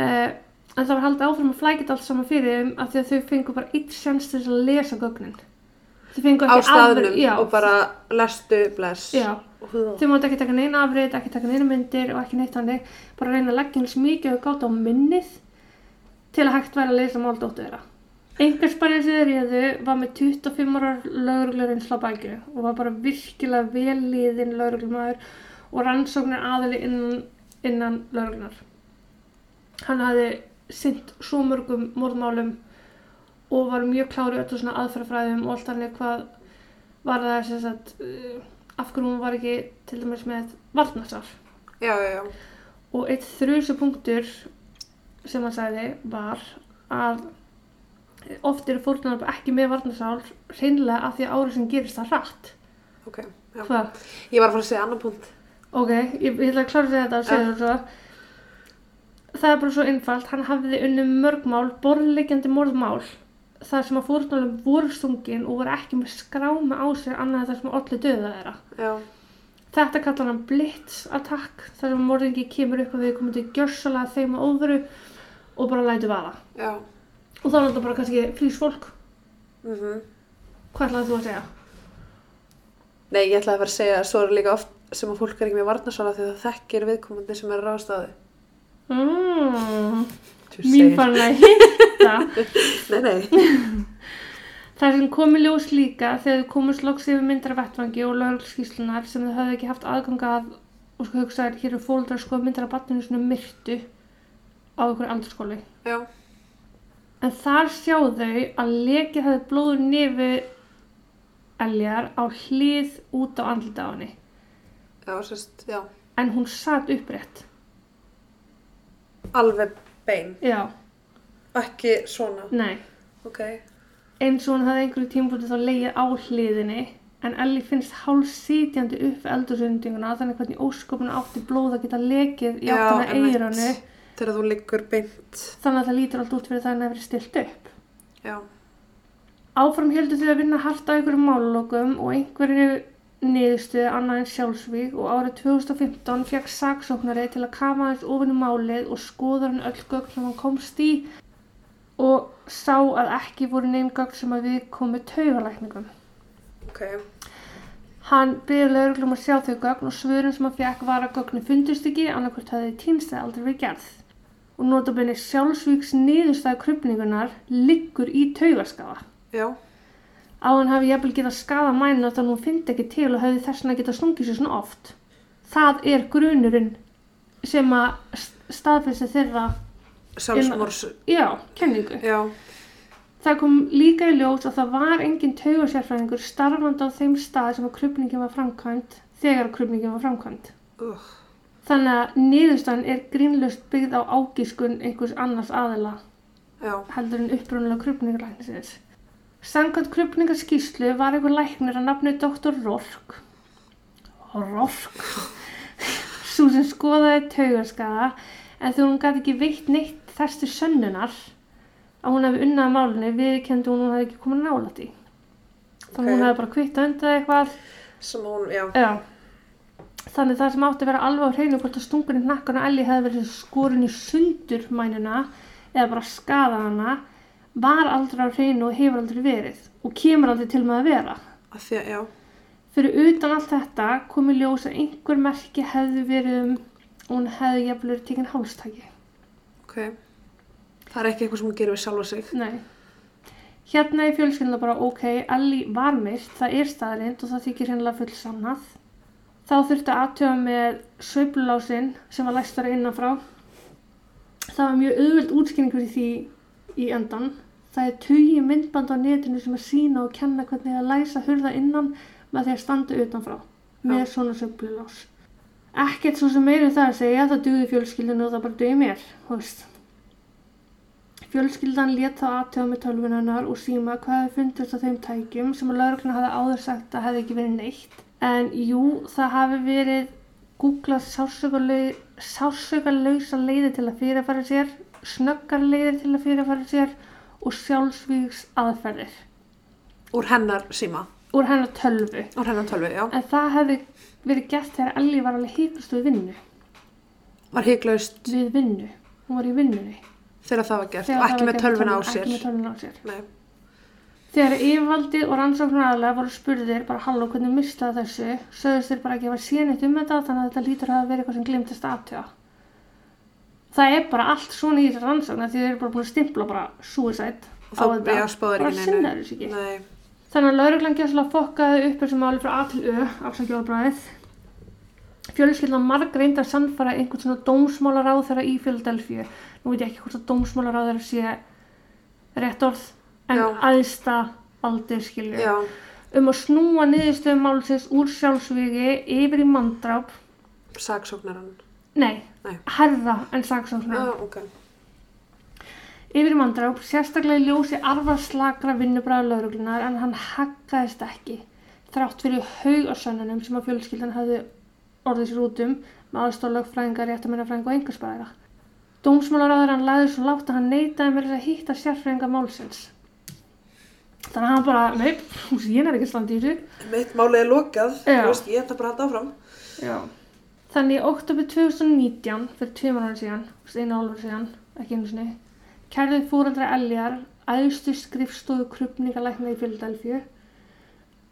Uh, en það var haldið áfram að flækja þetta allt saman fyrir þeim af því að þau fengu bara eitt sjans til að lesa gögnin. Þau fengu á ekki staðnum já, og bara lestu, bless. Já, þau mátt ekki taka neina afrið, ekki taka neina myndir og ekki neitt hannig, bara reyna að leggja eins mikið og gáta á minnið til að hægt væri að lesa mál dóttu þeirra. Engarspærið sem þeir réðu var með 25 ára lauruglurinn slá bækju og var bara virkilega vel liðinn lauruglumæður og rannsóknir aðili innan, innan lauruglunar. Hann hafði sint svo mörgum morðmálum og var mjög klári öllu svona aðferðafræðum og allt annir hvað var það sem sagt, uh, af hverju hún var ekki til dæmis með varnarsár. Já, já, já. Og eitt þrjusu punktur sem hann sagði var að oft eru fórtunar ekki með varnarsál hreinlega af því að árið sem gerist það hratt. Ok, já. Hvað? Ég var að fara að segja annan punkt. Ok, ég, ég ætla að klára að segja þetta og segja Ja. Það er bara svo einfalt, hann hafði unni mörgmál, borðleikjandi morðmál þar sem að fórnálum voru stungin og voru ekki með skráma á sér annað það sem allir döða þeirra. Já. Þetta kallar hann blitz attack þar sem morðingi kemur upp að við komum til gjörsalega þeim að óveru og bara lætu vaða. Já. Og þá er þetta bara kannski flýs fólk. Mm Hvað ætlaði þú að segja? Nei, ég ætlaði að fara að segja að svo er líka oft sem að fólk er ekki með varnarsvala því það þekkir viðkomandi sem er ráðstæði. Mm, mín fann að hitta. Nei, nei. Það sem kom í ljós líka þegar þau komust loks yfir myndar af vettvangi og lögurskíslunar sem þau höfðu ekki haft aðgang að og sko hugsaði hér er fóldrar sko myndar af batninu svona myrtu á einhverju aldurskóli. Já. En þar sjá þau að lekið hefði blóður nefi eljar á hlið út á andlita á henni. Já, sérst, já. En hún satt upprétt. Alveg bein. Já, Ekki svona. nei. Ok. Eins og hún hafði einhverju tímpúti þá leið á hliðinni en Ellie finnst hálf sitjandi upp eldursundinguna þannig hvernig óskopinu átti blóð að geta lekið í einmitt. eiranu Þegar þú liggur beint. þannig að það lítur allt út fyrir það að það verið stilt upp. Já. Áfram heldur þau að vinna hart á einhverjum málulokum og einhverju niðurstuði annað en sjálfsvík og árið 2015 fekk saksóknari til að kama aðeins ofinu málið og skoða hann öll gögn sem hann komst í og sá að ekki voru neym gögn sem að við komum taugalækningum. Ok. Hann byrði lauruglum að sjá þau gögn og svörin sem hann fekk var að gögnin fundust ekki annarkvort hafði týnst eða aldrei verið gerð. Og notabene sjálfsvíks niðurstæða krupningunar liggur í taugaskafa. Já. Á hann hafi jafnvel getað skada mæna þannig að hún fyndi ekki til og hefði þess vegna getað stungið sér svona oft. Það er grunurinn sem að staðfæsta þeirra, Sjálfsmórs. já, kenningu. Já. Það kom líka í ljós að það var engin taugasérfræðingur starfandi á þeim stað sem að krupningin var framkvæmt þegar krupningin var framkvæmt. Uh. Þannig að niðurstaðan er grínlust byggð á ágískun einhvers annars aðila Já. heldur en upprunalega krupningarlæknisins. Samkvæmt krupningarskíslu var einhver læknir að nafni Dr. Rork. Rork? Svo sem skoðaði taugaskaða en þegar hún gæti ekki veitt neitt til sönnunar að hún hefði unnað málunni viðkendi hún að hún hefði ekki komið nálætt í. Þannig Ok. okay. hún hefði bara kvitt undan eitthvað. Sem hún, já. Já. Þannig það sem átti að vera alveg á hreinu hvort að stungun í hnakkan og Ellie hefði verið skorin í sundur mænuna eða bara skada hana var aldrei á hreinu og hefur aldrei verið og kemur aldrei til með að vera. Af því að, já. Fyrir utan allt þetta kom í ljós að einhver merki hefði verið um og hún hefði jafnvel verið tekinn hálstæki. Ok. Það er ekki eitthvað sem hún gerir við sjálfa sig. Nei. Hérna í fjölskyldina bara ok, Ellie var myrt, það er staðrind og það þykir hennilega full sannað. Þá þurfti aðtöfa með sveiflulásin sem var læstara innanfrá. Það var mjög auðvöld útskynning fyrir því í endan. Það er tugi myndband á netinu sem að sína og kenna hvernig að læsa hurða innan með því að standa utanfrá með Já. svona sveiflulás. Ekkert svo sem meiri það að segja, það dugði fjölskyldinu og það bara dugði mér, þú veist. Fjölskyldan lét þá aðtöfa með tölvunarnar og síma hvað hefði fundist á þeim tækjum sem að laurugluna hafði áður sagt að hefði ekki verið neitt. En jú, það hafi verið googlað sársökarlausa leiði til að fyrirfæra sér, snöggar leiðir til að fyrirfæra sér og sjálfsvíks aðferðir Úr hennar síma. úr hennar tölvu. Úr hennar tölvi, já. En það hefði verið gert þegar Ellie var alveg híklust við vinnu. Var hyglaust Við vinnu. Hún var í vinnunni. þegar það var gert Þegar og ekki með tölvuna á tölvu- sér. Ekki með tölvuna á sér. Nei. Þegar yfirvaldið og rannsóknaraðlega voru spurðir bara halló hvernig mistaði þessu, sögðust þeir bara ekki að vera sénitt um þetta þannig að þetta lítur að verið eitthvað sem glimtist aðtjóða. Það er bara allt svona í þessar rannsóknar því þeir eru bara búin að stimpla bara suicide Og á þá, þetta. já, bara sinna þessu ekki. Nei. Þannig að lauruglan gæslega fokkaði upp þessu máli frá A til Ö, afsakjóðabræðið. Fjölskyldan marg reyndi að sannfara einhvern svona dómsmálaráð þeirra í Philadelphia. Nú veit ég ekki hvort að dómsmálaráð þeirra sé rétt orð, en aðsta aldir skilju. Já. Um að snúa niðurstöðum málsins úr sjálfsvígi yfir í manndráp, Saksóknaran. Nei, Nei. herða en saksóknar. Já, ok. Yfir manndráp, sérstaklega í ljósi arfarslakra vinnubræða lauruglunar en hann haggaðist ekki þrátt fyrir haug á sönnunum sem að fjölskyldan hafði orðið sér út um með aðstóð lögfræðingar, réttamennafræðinga og engarsbæðara. Dómsmálaráður hann laði svo látt að hann neitaði með þess að hitta sérfræðinga málsins. Þannig að hann bara, neip, ég er ekki standi í þessu. Mitt málið er lokað, Já. ég ætla bara að halda áfram. Já. Þannig í oktober 2019, fyrir tveimur ára síðan, einu álur síðan, ekki einu sinni, kærði fóreldra Eljar æðstu skrifstofu krupningalækna í Philadelphia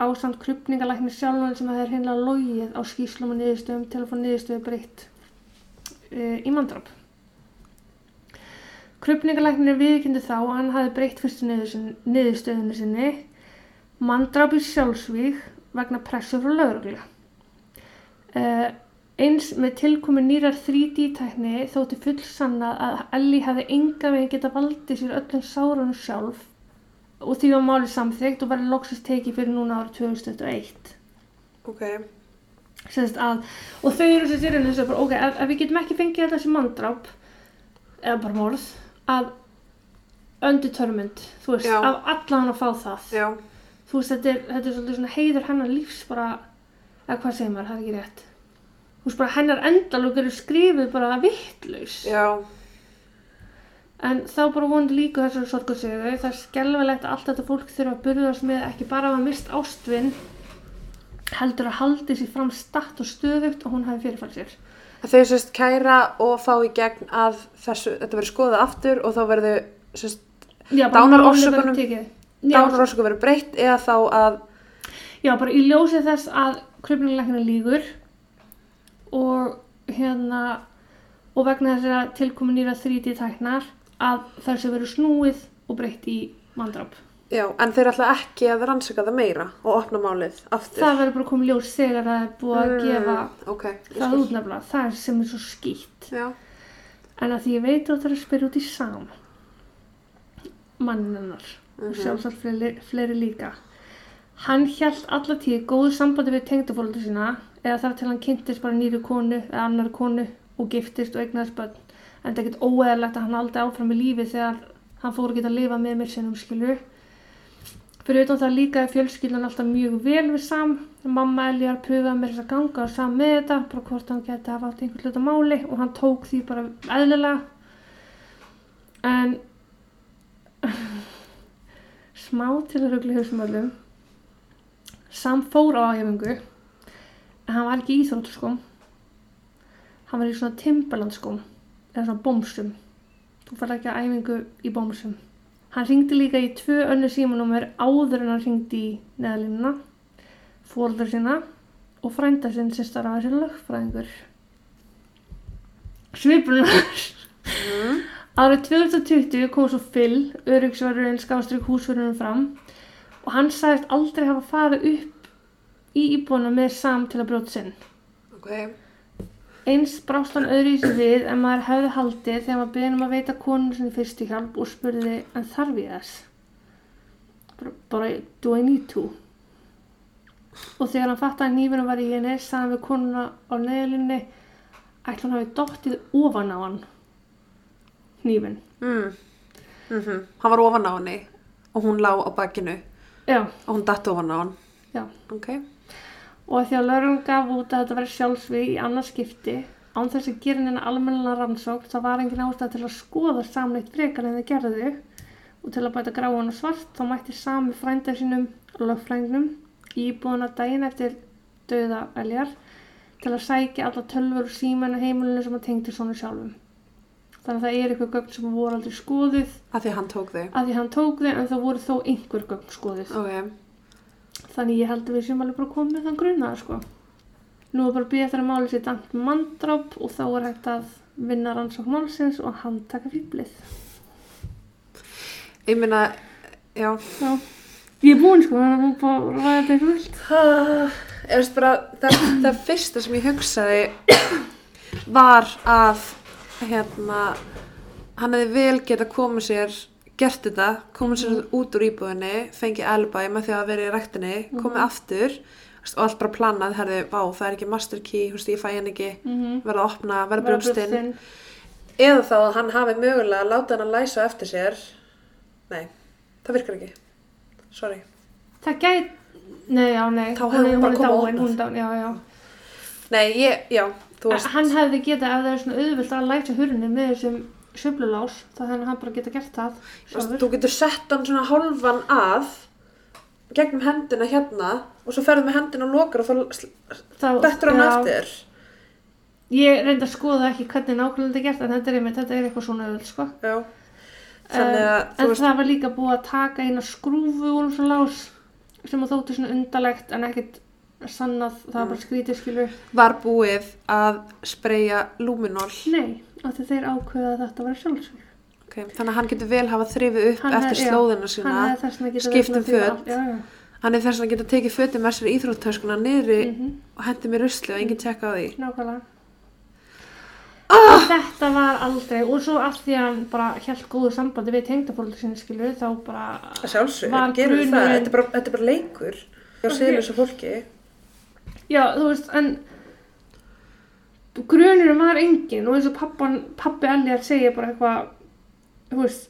ásamt krupningalækni sjálfan sem það er hinnlega logið á skýslum og niðurstöðum til að fá niðurstöðu breytt uh, í mandrap. Krupningalæknir viðkynnti þá að hann hafi breytt fyrstu niðurstöðunni sinni mandrap í sjálfsvíg vegna pressu frá lögreglu. Uh, eins með tilkomi nýrar 3D-tækni þótti full sannað að Ellie hefði enga veginn geta valdið sér öllum sárunum sjálf og því var málið samþygt og verið loksist tekið fyrir núna árið 2021. Ok, Sérst að, og þau eru sér sér þess að bara, ok, ef, ef við getum ekki fengið sem manndráp, eða bara morð, að undetermined, þú veist, Já. af allan að fá það. já, Þú veist, þetta er, þetta er svolítið svona heiður hennar lífs bara, eða hvað segir maður, það er ekki rétt. Veist, bara hennar endalók eru skrifið bara vittlaus. já, En þá bara vonandi líka þessari sorgarsögu. Það er skelvelegt að allt þetta fólk þurfa að burðast með ekki bara að hafa mist ástvinn, heldur að haldi sér fram statt og stöðugt og hún hafi fyrirfælt sér. að þau sérst kæra og fá í gegn að þessu, þetta verður skoðað aftur og þá verður sérst Dánarorsökunum- málið verður breytt eða þá að, Já, bara í ljósið þess að kröfningalækna lígur og hérna og vegna þess að tilkomin nýra 3D tæknar að þessu verður snúið og breytt í mandrap. já, en þeir ætla ekki að rannsaka það meira og opna málið aftur. Það verður bara komið ljós þegar það er búið að gefa ok, ég það skil. út nefnilega. Það er sem er svo skýtt. Já, En að því ég veit að það er að spyrja út í sam mannin hennar og Mhm. sjálfsagt fleiri, fleiri líka. Hann hjælt alla tíð góðu sambandi við tengdafóldur sína eða þar til hann kynntist bara nýri konu eða annar konu og giftist og eignaðist börn. En það er ekkert óeðalegt að hann haldi áfram í lífi þegar hann fór að geta að lifa með mér sinnum skilur. Fyrir utan það líka er fjölskyldan alltaf mjög vel við Sam. Mamma Eljar pröfaði með þess að ganga og Sam með þetta, bara hvort hann geti hafa átt einhvern hluta máli og hann tók því bara eðlilega. En smá til að rugla í hausum öllum. Sam fór á æfingu, en hann var ekki í íþróttaskóm. Hann var í svona timbalandskóm, eða svona bómsum. Þú fær ekki að æfingu í bómsum. Hann ringdi líka í tvö önnu símanúmer áður en hann ringdi í neðalínuna, fóldar sína og frænda sinn sem starfaði sem lögfræðingur. Svipurinn mm. Árið 2020 kom svo Phil, öryggsverðurinn skástrík húsverðurinn fram og hann sagðist aldrei hafa farið upp í íbúinu með Sam til að brjóta sinn. ok, Eins brást hann öðru í sig við en maður hefði haldið þegar maður beðin um að veita konun sinni fyrstu hjálp og spurði en þarf ég þess? Bara, do I need to? Og þegar hann fattaði að nýfinu var í henni sagði hann við konuna á neðlinni ætla hann hafi dottið ofan á hann nýfin. mm. Mm hann var ofan á henni og hún lá á bakinu Já. og hún datt ofan á hann. Já. Ok, og því að laurun gaf út að þetta væri sjálfsvíg í annars skipti án þess að gera neina almennilega rannsókn þá var engin ástæð til að skoða samleitt frekar en þau gerðu. Og til að bæta gráan og svart þá mætti sami frænda sínum lögfrængnum íbúðuna daginn eftir dauða eljar til að sækja alla tölfur og síman á heimilinu sem að tengdi svona sjálfum. Þannig að það er eitthvað gögn sem voru aldrei skoðuð. Að því hann tók þau. að því hann tók þau en það voru þó einhver gögn skoðuð. Ok, Þannig ég held að við séum alveg bara komið með þann grunnaða sko. Nú er bara býja eftir að máli sér dæmt með manndráp og þá er hægt að vinna rannsókn málsins og handtaka fýblið. ég meina, já. Já. Ég er búinn sko, þannig að hún bara ræði þetta eitthvað vilt. Ég veist bara, það, það fyrsta sem ég hugsaði var að hérna, hann hefði vel geta komið sér, gert þetta, komið sér út úr íbúðinni, fengið alibi með því að vera í rektinni, komið aftur þú veist, og allt bara planað, herði, vá, það er ekki master key, veist, ég fæ hann ekki, Mm verða að opna, verða brjóstin. Eða þá að hann hafi mögulega látið hann að læsa eftir sér. Nei, það virkar ekki. Sorry. Það gæt... Nei, já, nei. Þá er- hún bara komið og opnað. já, já. Nei, ég, já, þú veist. Hann hefði getað, ef það er svona auðvilt að læsa hurni með þessum söflulás þannig að hann bara geta gert það sjálfur. þú getur sett hann svona hálfan að gegnum hendina hérna og svo ferðu með hendina og lokar og þá dettur hann eftir Ég reyndi að skoða ekki hvernig nákvæmlega þetta er gert en þetta er, einmitt, þetta er eitthvað svona öll sko. já þannig að en þú veist það var líka búið að taka eina skrúfu úr svona lás sem að þótti svona undalegt en ekkert sannað, það var Mm. bara skrítið skilur var búið að spreyja luminol Nei, af því þeir ákveða að þetta var sjálfsvík okay. þannig að hann getur vel hafa þrifið upp Hann eftir já, slóðina Hann sína hefði þess vegna getað skipt verið um með því föt. að- Já, já hann er þess að geta tekið fötin með sér íþróttöskuna niðri mhm, og hendi mér rusli og enginn tjekka á því Nákvæmlega Ah! Þetta var aldrei og svo af því að hann bara held góðu sambandi við tengdafólk sinni skilur þá bara gerum við það þetta er bara, þetta er bara leikur hjá Ok. okay. fólki Já, þú veist, en grunurum var engin og eins og pappan, pappi Elliar segja bara eitthvað, þú veist,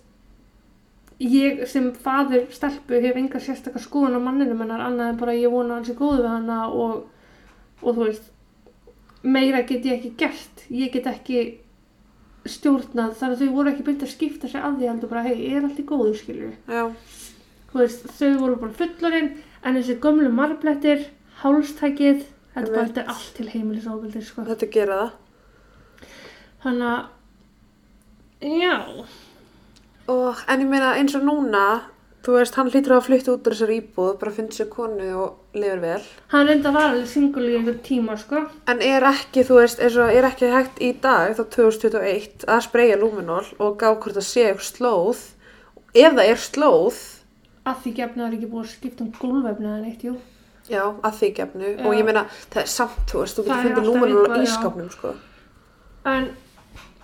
ég sem faður stelpu hef enga sérstakar skoðun á manninum hennar annað en bara ég vona að hann sé góðu við hana og, og þú veist, meira get ég ekki gert, ég get ekki stjórnað þar að þau voru ekki beint að skipta sér að því heldur bara, hei, er allt í góðu skilju þú veist, þau voru bara fullorinn en þessi gömlu marblettir hálstækið, þetta bara þetta er allt til heimilisofbildi sko. þetta gera það. Þannig að já, og, en ég meina eins og núna þú veist, hann hlýtur að flytta út úr þessar íbúð bara finnst sér konu og lifir vel. Hann reynda að vara alveg single í einhvern tíma sko. en er ekki, þú veist, eins og er ekki hægt í dag þá 2021 að spreyja luminol og gá hvort það sé eitthvað slóð? Ef það er slóð að því gefna er ekki búið að skipta um gólvefni eða neitt, jú já, að því gefnu og ég meina, það er samt, þú veist, þú getur fundið luminol á eitthvað, ískapnum sko. en,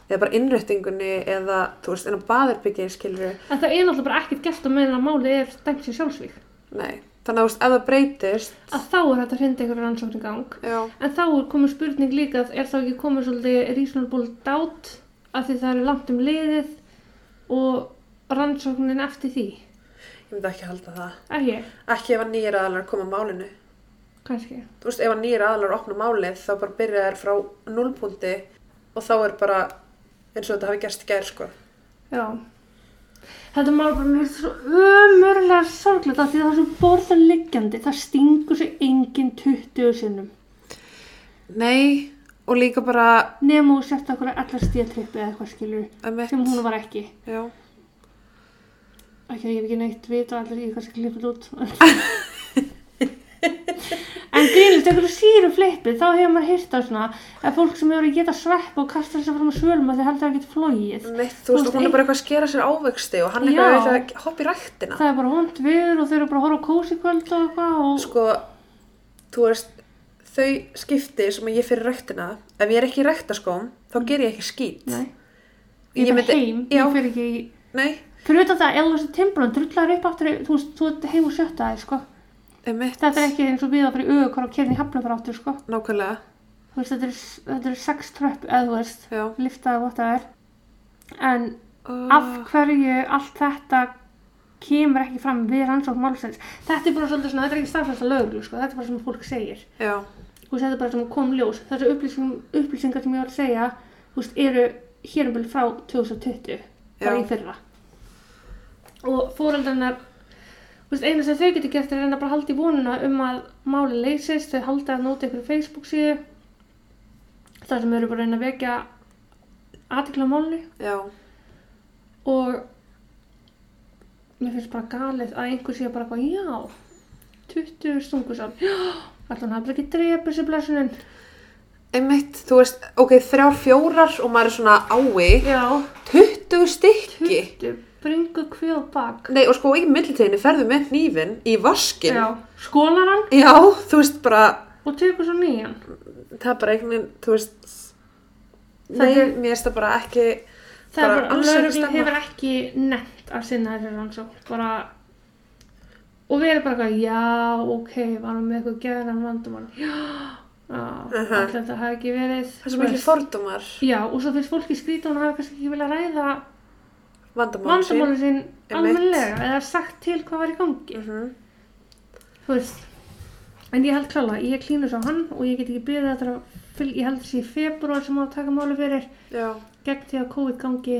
eða bara innréttingunni eða, þú veist, en á baðherbyggið skilur en það er náttúrulega bara ekkert gert á meðan að máli er dæmt sér sjálfsvík nei, þannig að þú veist, ef það breytist að þá er þetta að hrinda einhverju rannsókn í gang. Já, en þá er komið spurning líka er þá ekki komið svolítið reasonable doubt að því það er langt um liðið og rannsóknin eftir því ég myndi ekki halda það. Ekki, ekki ef að nýjir aðalar koma að málinu. Kannski. Þú veist, ef að nýjir aðalar opna málið þá bara byrja þær frá nullpunkti og þá er bara eins og þetta hafi gerst gær sko. Já. Þetta mál bara mér finnst svo ömurlega sorglega því það er svo borða liggjandi það stingur sig engin 20 sinnum. Nei, og líka bara nema og sett okkur allar stíðatrippi eða eitthvað skilur emitt, sem hún var ekki. Já, ekki, ég hef ekki neitt vita allir hvað sem klippið út. En grínlist einhverju síru flippið þá hefur maður hýrt á svona að fólk sem hefur að geta svepp og kasta sér fram á svölum að þið heldur að geta flóið emitt, Þú þú veist, hún er bara eitthvað að skera sér ávexti og hann er eitthvað að hoppa í ræktina. Það er bara vond viður og þau eru bara að horfa á kósi kvöld og eitthvað og sko, þú veist þau skipti sem að ég fyrir ræktina ef ég er ekki í ræktaskóm þá ger ég ekki skít. Nei, ég Ég myndi- heim já. ég fyrir utan það, þú þessi timbrun drullar upp aftur, í- þú veist, þú og sjötta þig, sko. þetta er ekki eins og við að fyrir auðvitað og kerni hafna fyrir aftur, sko. nákvæmlega. Þú veist, þetta er, þetta er sex tröpp, eða liftaði hvað það er en uh, af hverju allt þetta kemur ekki fram við rannsókn málsins? Þetta er bara svolítið svona, þetta er ekki staðfæsta lögreglu sko, þetta er bara sem fólk segir. Já, þetta er bara sem kom ljós. Þessu upplýsing, upplýsingar sem ég var að segja þú veist, eru hér um byrju frá 2020 bara í fyrra og veist, eina sem þau getur gert er að reyna bara að halda í vonuna um að máli leysist, þau halda að nota ykkur Facebook síðu þar sem þau eru bara að reyna að vekja aðtikla málni já. Og mér finnst bara galið að einhver sé bara eitthvað, já 20 stungusam, já alltaf hann hafði ekki drepið sér blessunin. Einmitt, þú veist, ok, þrjár fjórar og maður er svona ái, já, 20 stykki. 20 bringu kvjóð bak. Nei, og sko í millitíðinni ferðu með hnífin í vaskin. já, skólar hann. Já, þú veist bara, og tekur svo nýjan. Það er bara einhvern veginn, þú veist, Það nei, er- mér finnst það bara ekki, það er Bara bara, ekki lögreglu stemma. hefur ekki nefnt að sinna þessi rannsók bara og við erum bara eitthvað, já, ok varum með eitthvað geðan vandamál? Já, alltaf þetta hafi ekki verið það er svo mikið fordómar, já, og svo finnst fólki skrítið og hann hafi kannski ekki vilja ræða vandamál sín. vandamáli sín almennilega eða sagt til hvað var í gangi Mhm. þú veist en ég held klála, ég klínus á hann og ég get ekki byrðið að fylg, ég held þessi februar sem á að taka máli fyrir Já, gegn því að COVID gangi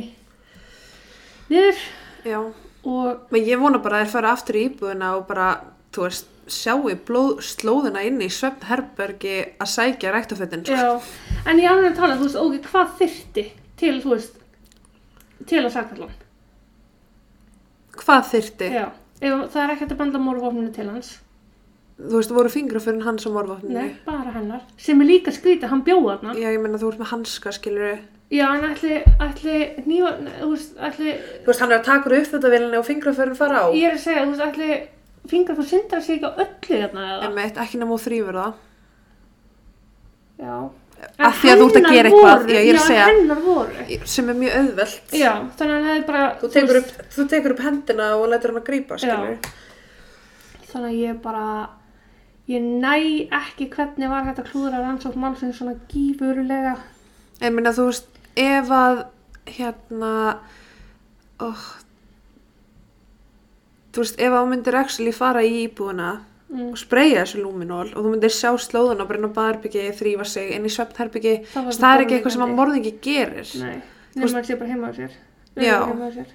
niður Já. og Men ég vona bara að þær fara aftur í íbúðina og bara, þú veist, sjáu blóð, slóðina inn í svefn herbergi að sækja ræktafötin. já, en ég alveg að tala, þú veist, ok, hvað þyrfti til, þú veist, til að sakfalla hann? Hvað þyrti? Já, ef það er ekkert að benda morðvopninu til hans. Þú veist, voru fingraförin hans á morðvapninu? Nei, bara hennar. Sem er líka skrítið, hann bjóða þarna. Já, ég meina þú ert með hanska, skilur Já, en ætli, ætli, nýja, þú veist, ætli, Þú veist, hann er að taka úr uppþjóttavélinni og fingraförin fara á. ég er að segja, þú veist, ætli, fingar þú syndar sig ekki á öllu þarna eða? Emmett, ekki nema þú þrýfur það. Af því að þú ert að gera eitthvað, já, ég er að Já, segja. en. Sem er mjög auðvelt. Já, þannig að hann hefði bara, Þú tekur, upp, þú tekur upp hendina og lætur hann að grípa, skilur þannig að ég bara, ég næ ekki hvernig var þetta klúður að rannsókn málsins svona gífurulega. Ég meina, þú veist, ef að, hérna, oh, þú veist, ef að þú myndir actually fara í íbúðina Mm. og spreyja þessu lúminól og þú myndir sjá slóðuna og brenna baðherbyggi, þrýfa sig inn í svefnherbyggi, Það það er ekki eitthvað sem að morðingi gerir, Nei, nema að sé bara heima á sér. Já. Heima á sér.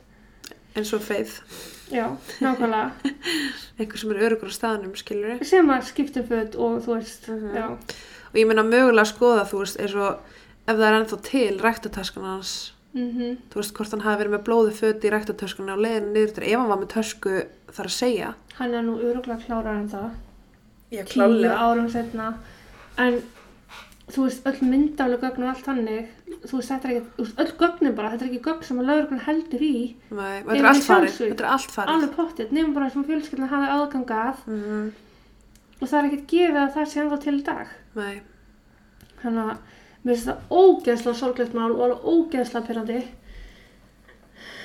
eins og feið, Já, nákvæmlega. einhver sem er örugur á staðnum, skilur sem að skipta föt og þú veist, Mhm. já, og ég meina mögulega að skoða, þú veist, eins og ef það er ennþá til ræktataskan hans, mhm, þú veist, hvort hann hafi verið með blóði föti í ræktatöskunni og leiðin niður til ef hann var með tösku þar að segja. hann er nú öruglega klárar en það, Já, tíu árum setna, en þú veist, öll myndálu gögn og allt þannig, þú veist, þetta er ekki, öll gögnin bara, þetta er ekki gögn sem að lögurinn heldur í, Nei, þetta er allt farið, þetta er allt farið. alveg pottið, nefnum bara sem fjölskyldin hafi aðgangað Mhm, og það er ekkert gefið að það sé ennþá til í dag. Nei, Þannig að mér finnst það ógeðslega sorglegt mál og alveg ógeðslega pyrrandi.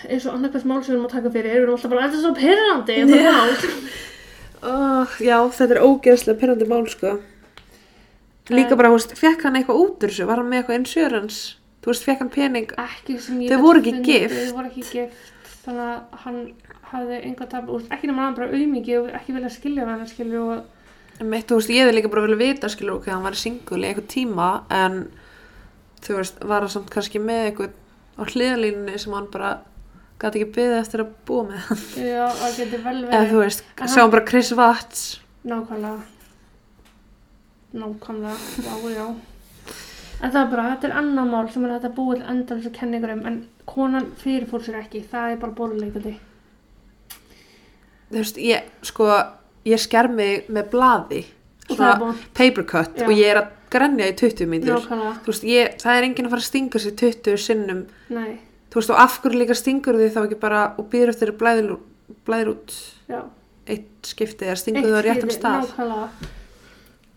Eins og annarkvæmst mál sem við erum að taka fyrir, erum alltaf bara, þetta er svo pyrrandi, þetta Já. mál. oh, já, þetta er ógeðslega pyrrandi mál, sko. Líka bara, þú veist, fekk hann eitthvað út úr þessu, var hann með eitthvað insurance, þú veist, fekk hann pening, Ekki sem ég Þau voru ekki gift. Þau voru ekki gift, þannig að hann hafði enga tap, úr, ekki nema hann bara auðmiki og ekki vilja skilja við hann, skilju og þú veist, ég hefði líka bara vilja vita, skilur, ok, hann var singul í eitthvað tíma, en, þú veist, var hann samt kannski með eitthvað á hliðalínunni sem hann bara gæti ekki byggði eftir að búa með hann. já, það geti vel verið. þú veist, En sá hann bara Chris Watts. nákvæmlega. Nákvæmlega, já, já. En það er bara, þetta er annar mál sem er þetta búið endal þessu kenningur um en konan fyrirfór sér ekki, það er bara bóluleikandi Þú veist, ég, sko, ég sker mig með það er svona búin, paper cut Já. og ég er að grenja í 20 mínútur. nákvæmlega Þú veist, ég, það er enginn að fara að stinga sér 20 sinnum. nei, Þú veist, og af hverju líka stingur því þá ekki bara og býður eftir að blæðir, blæðir út já eitt skipti eða stingur þau á réttan stað. nákvæmlega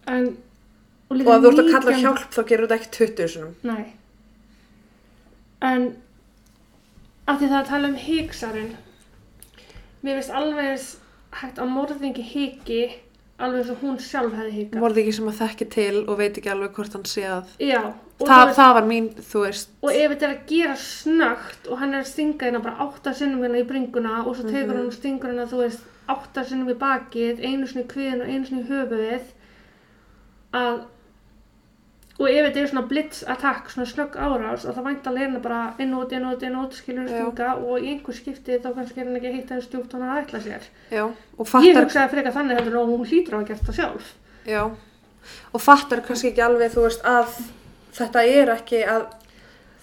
en og, Og ef þú ert að kalla 19 hjálp þá gerur þetta ekki 20 sinnum. Nei. En af því það að tala um híksarinn, mér finnst alveg hægt að morðingi híki alveg eins og hún sjálf hefði híkað. Morði ekki sem að þekki til og veit ekki alveg hvort hann sé að. Já, þú veist, það var mín, þú veist. og ef þetta er að gera snögt og hann er að stinga hérna bara átta sinnum hérna í bringuna og svo tekur Mhm. hann og stingur hérna, þú veist, átta sinnum í bakið, einu sinni í kviðin og einu sinni í höfuðið að og ef þetta er svona blitz attack, svona snögg árás og það væntalega er hérna bara inn og út, inn og út, inn og út skilur Já. stinga og í einhver skipti þá kannski er hann ekki heitt að stjúpt hann að ætla sér Já, og ég fattar, hugsaði frekar þannig heldur og hún hlýtur á að gert það sjálf já, og fattar kannski ekki alveg, þú veist, að þetta er ekki að,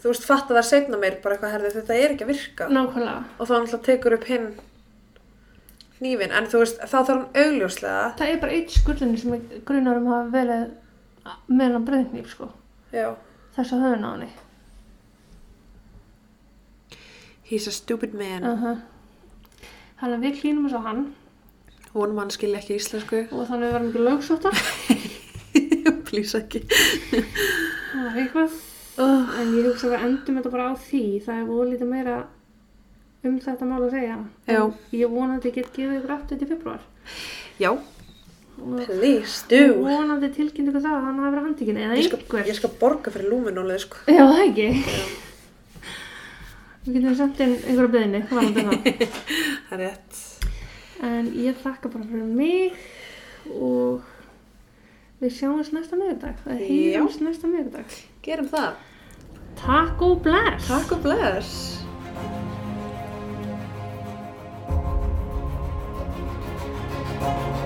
þú veist, fattar það setna mér bara eitthvað herði, þetta er ekki að virka. nákvæmlega, Og þá náttúrulega tekur upp hinn hnífin, en þú veist, þá þarf hann augljóslega, að með hann breyðnýf sko. Já, þess að höfuna á henni he's a stupid man. uh -huh. þannig að við klínum þess að hann. Vonum hann skilja ekki íslensku, og þannig við verðum ekki lögsóttar. Please ekki. það er eitthvað. Oh, en ég hugsa að við endum þetta bara á því. Það er voru lítið meira um þetta mál að segja. Já. Ég vonandi get gefið ykkur aftur til februar. Já, Please do Vonandi tilkynnt ykkur um það að hann hafi verið handtíkin eða ég skal, einhver. Ég skal borga fyrir lúminnólið sko. Já það ekki. Við getum sendt inn einhverja beðinni Það er rétt. En ég þakka bara fyrir mig og við sjáumst næsta miðurdag Það heimst næsta miðurdag Gerum það. Takk og bless. Takk og bless Takk og bless.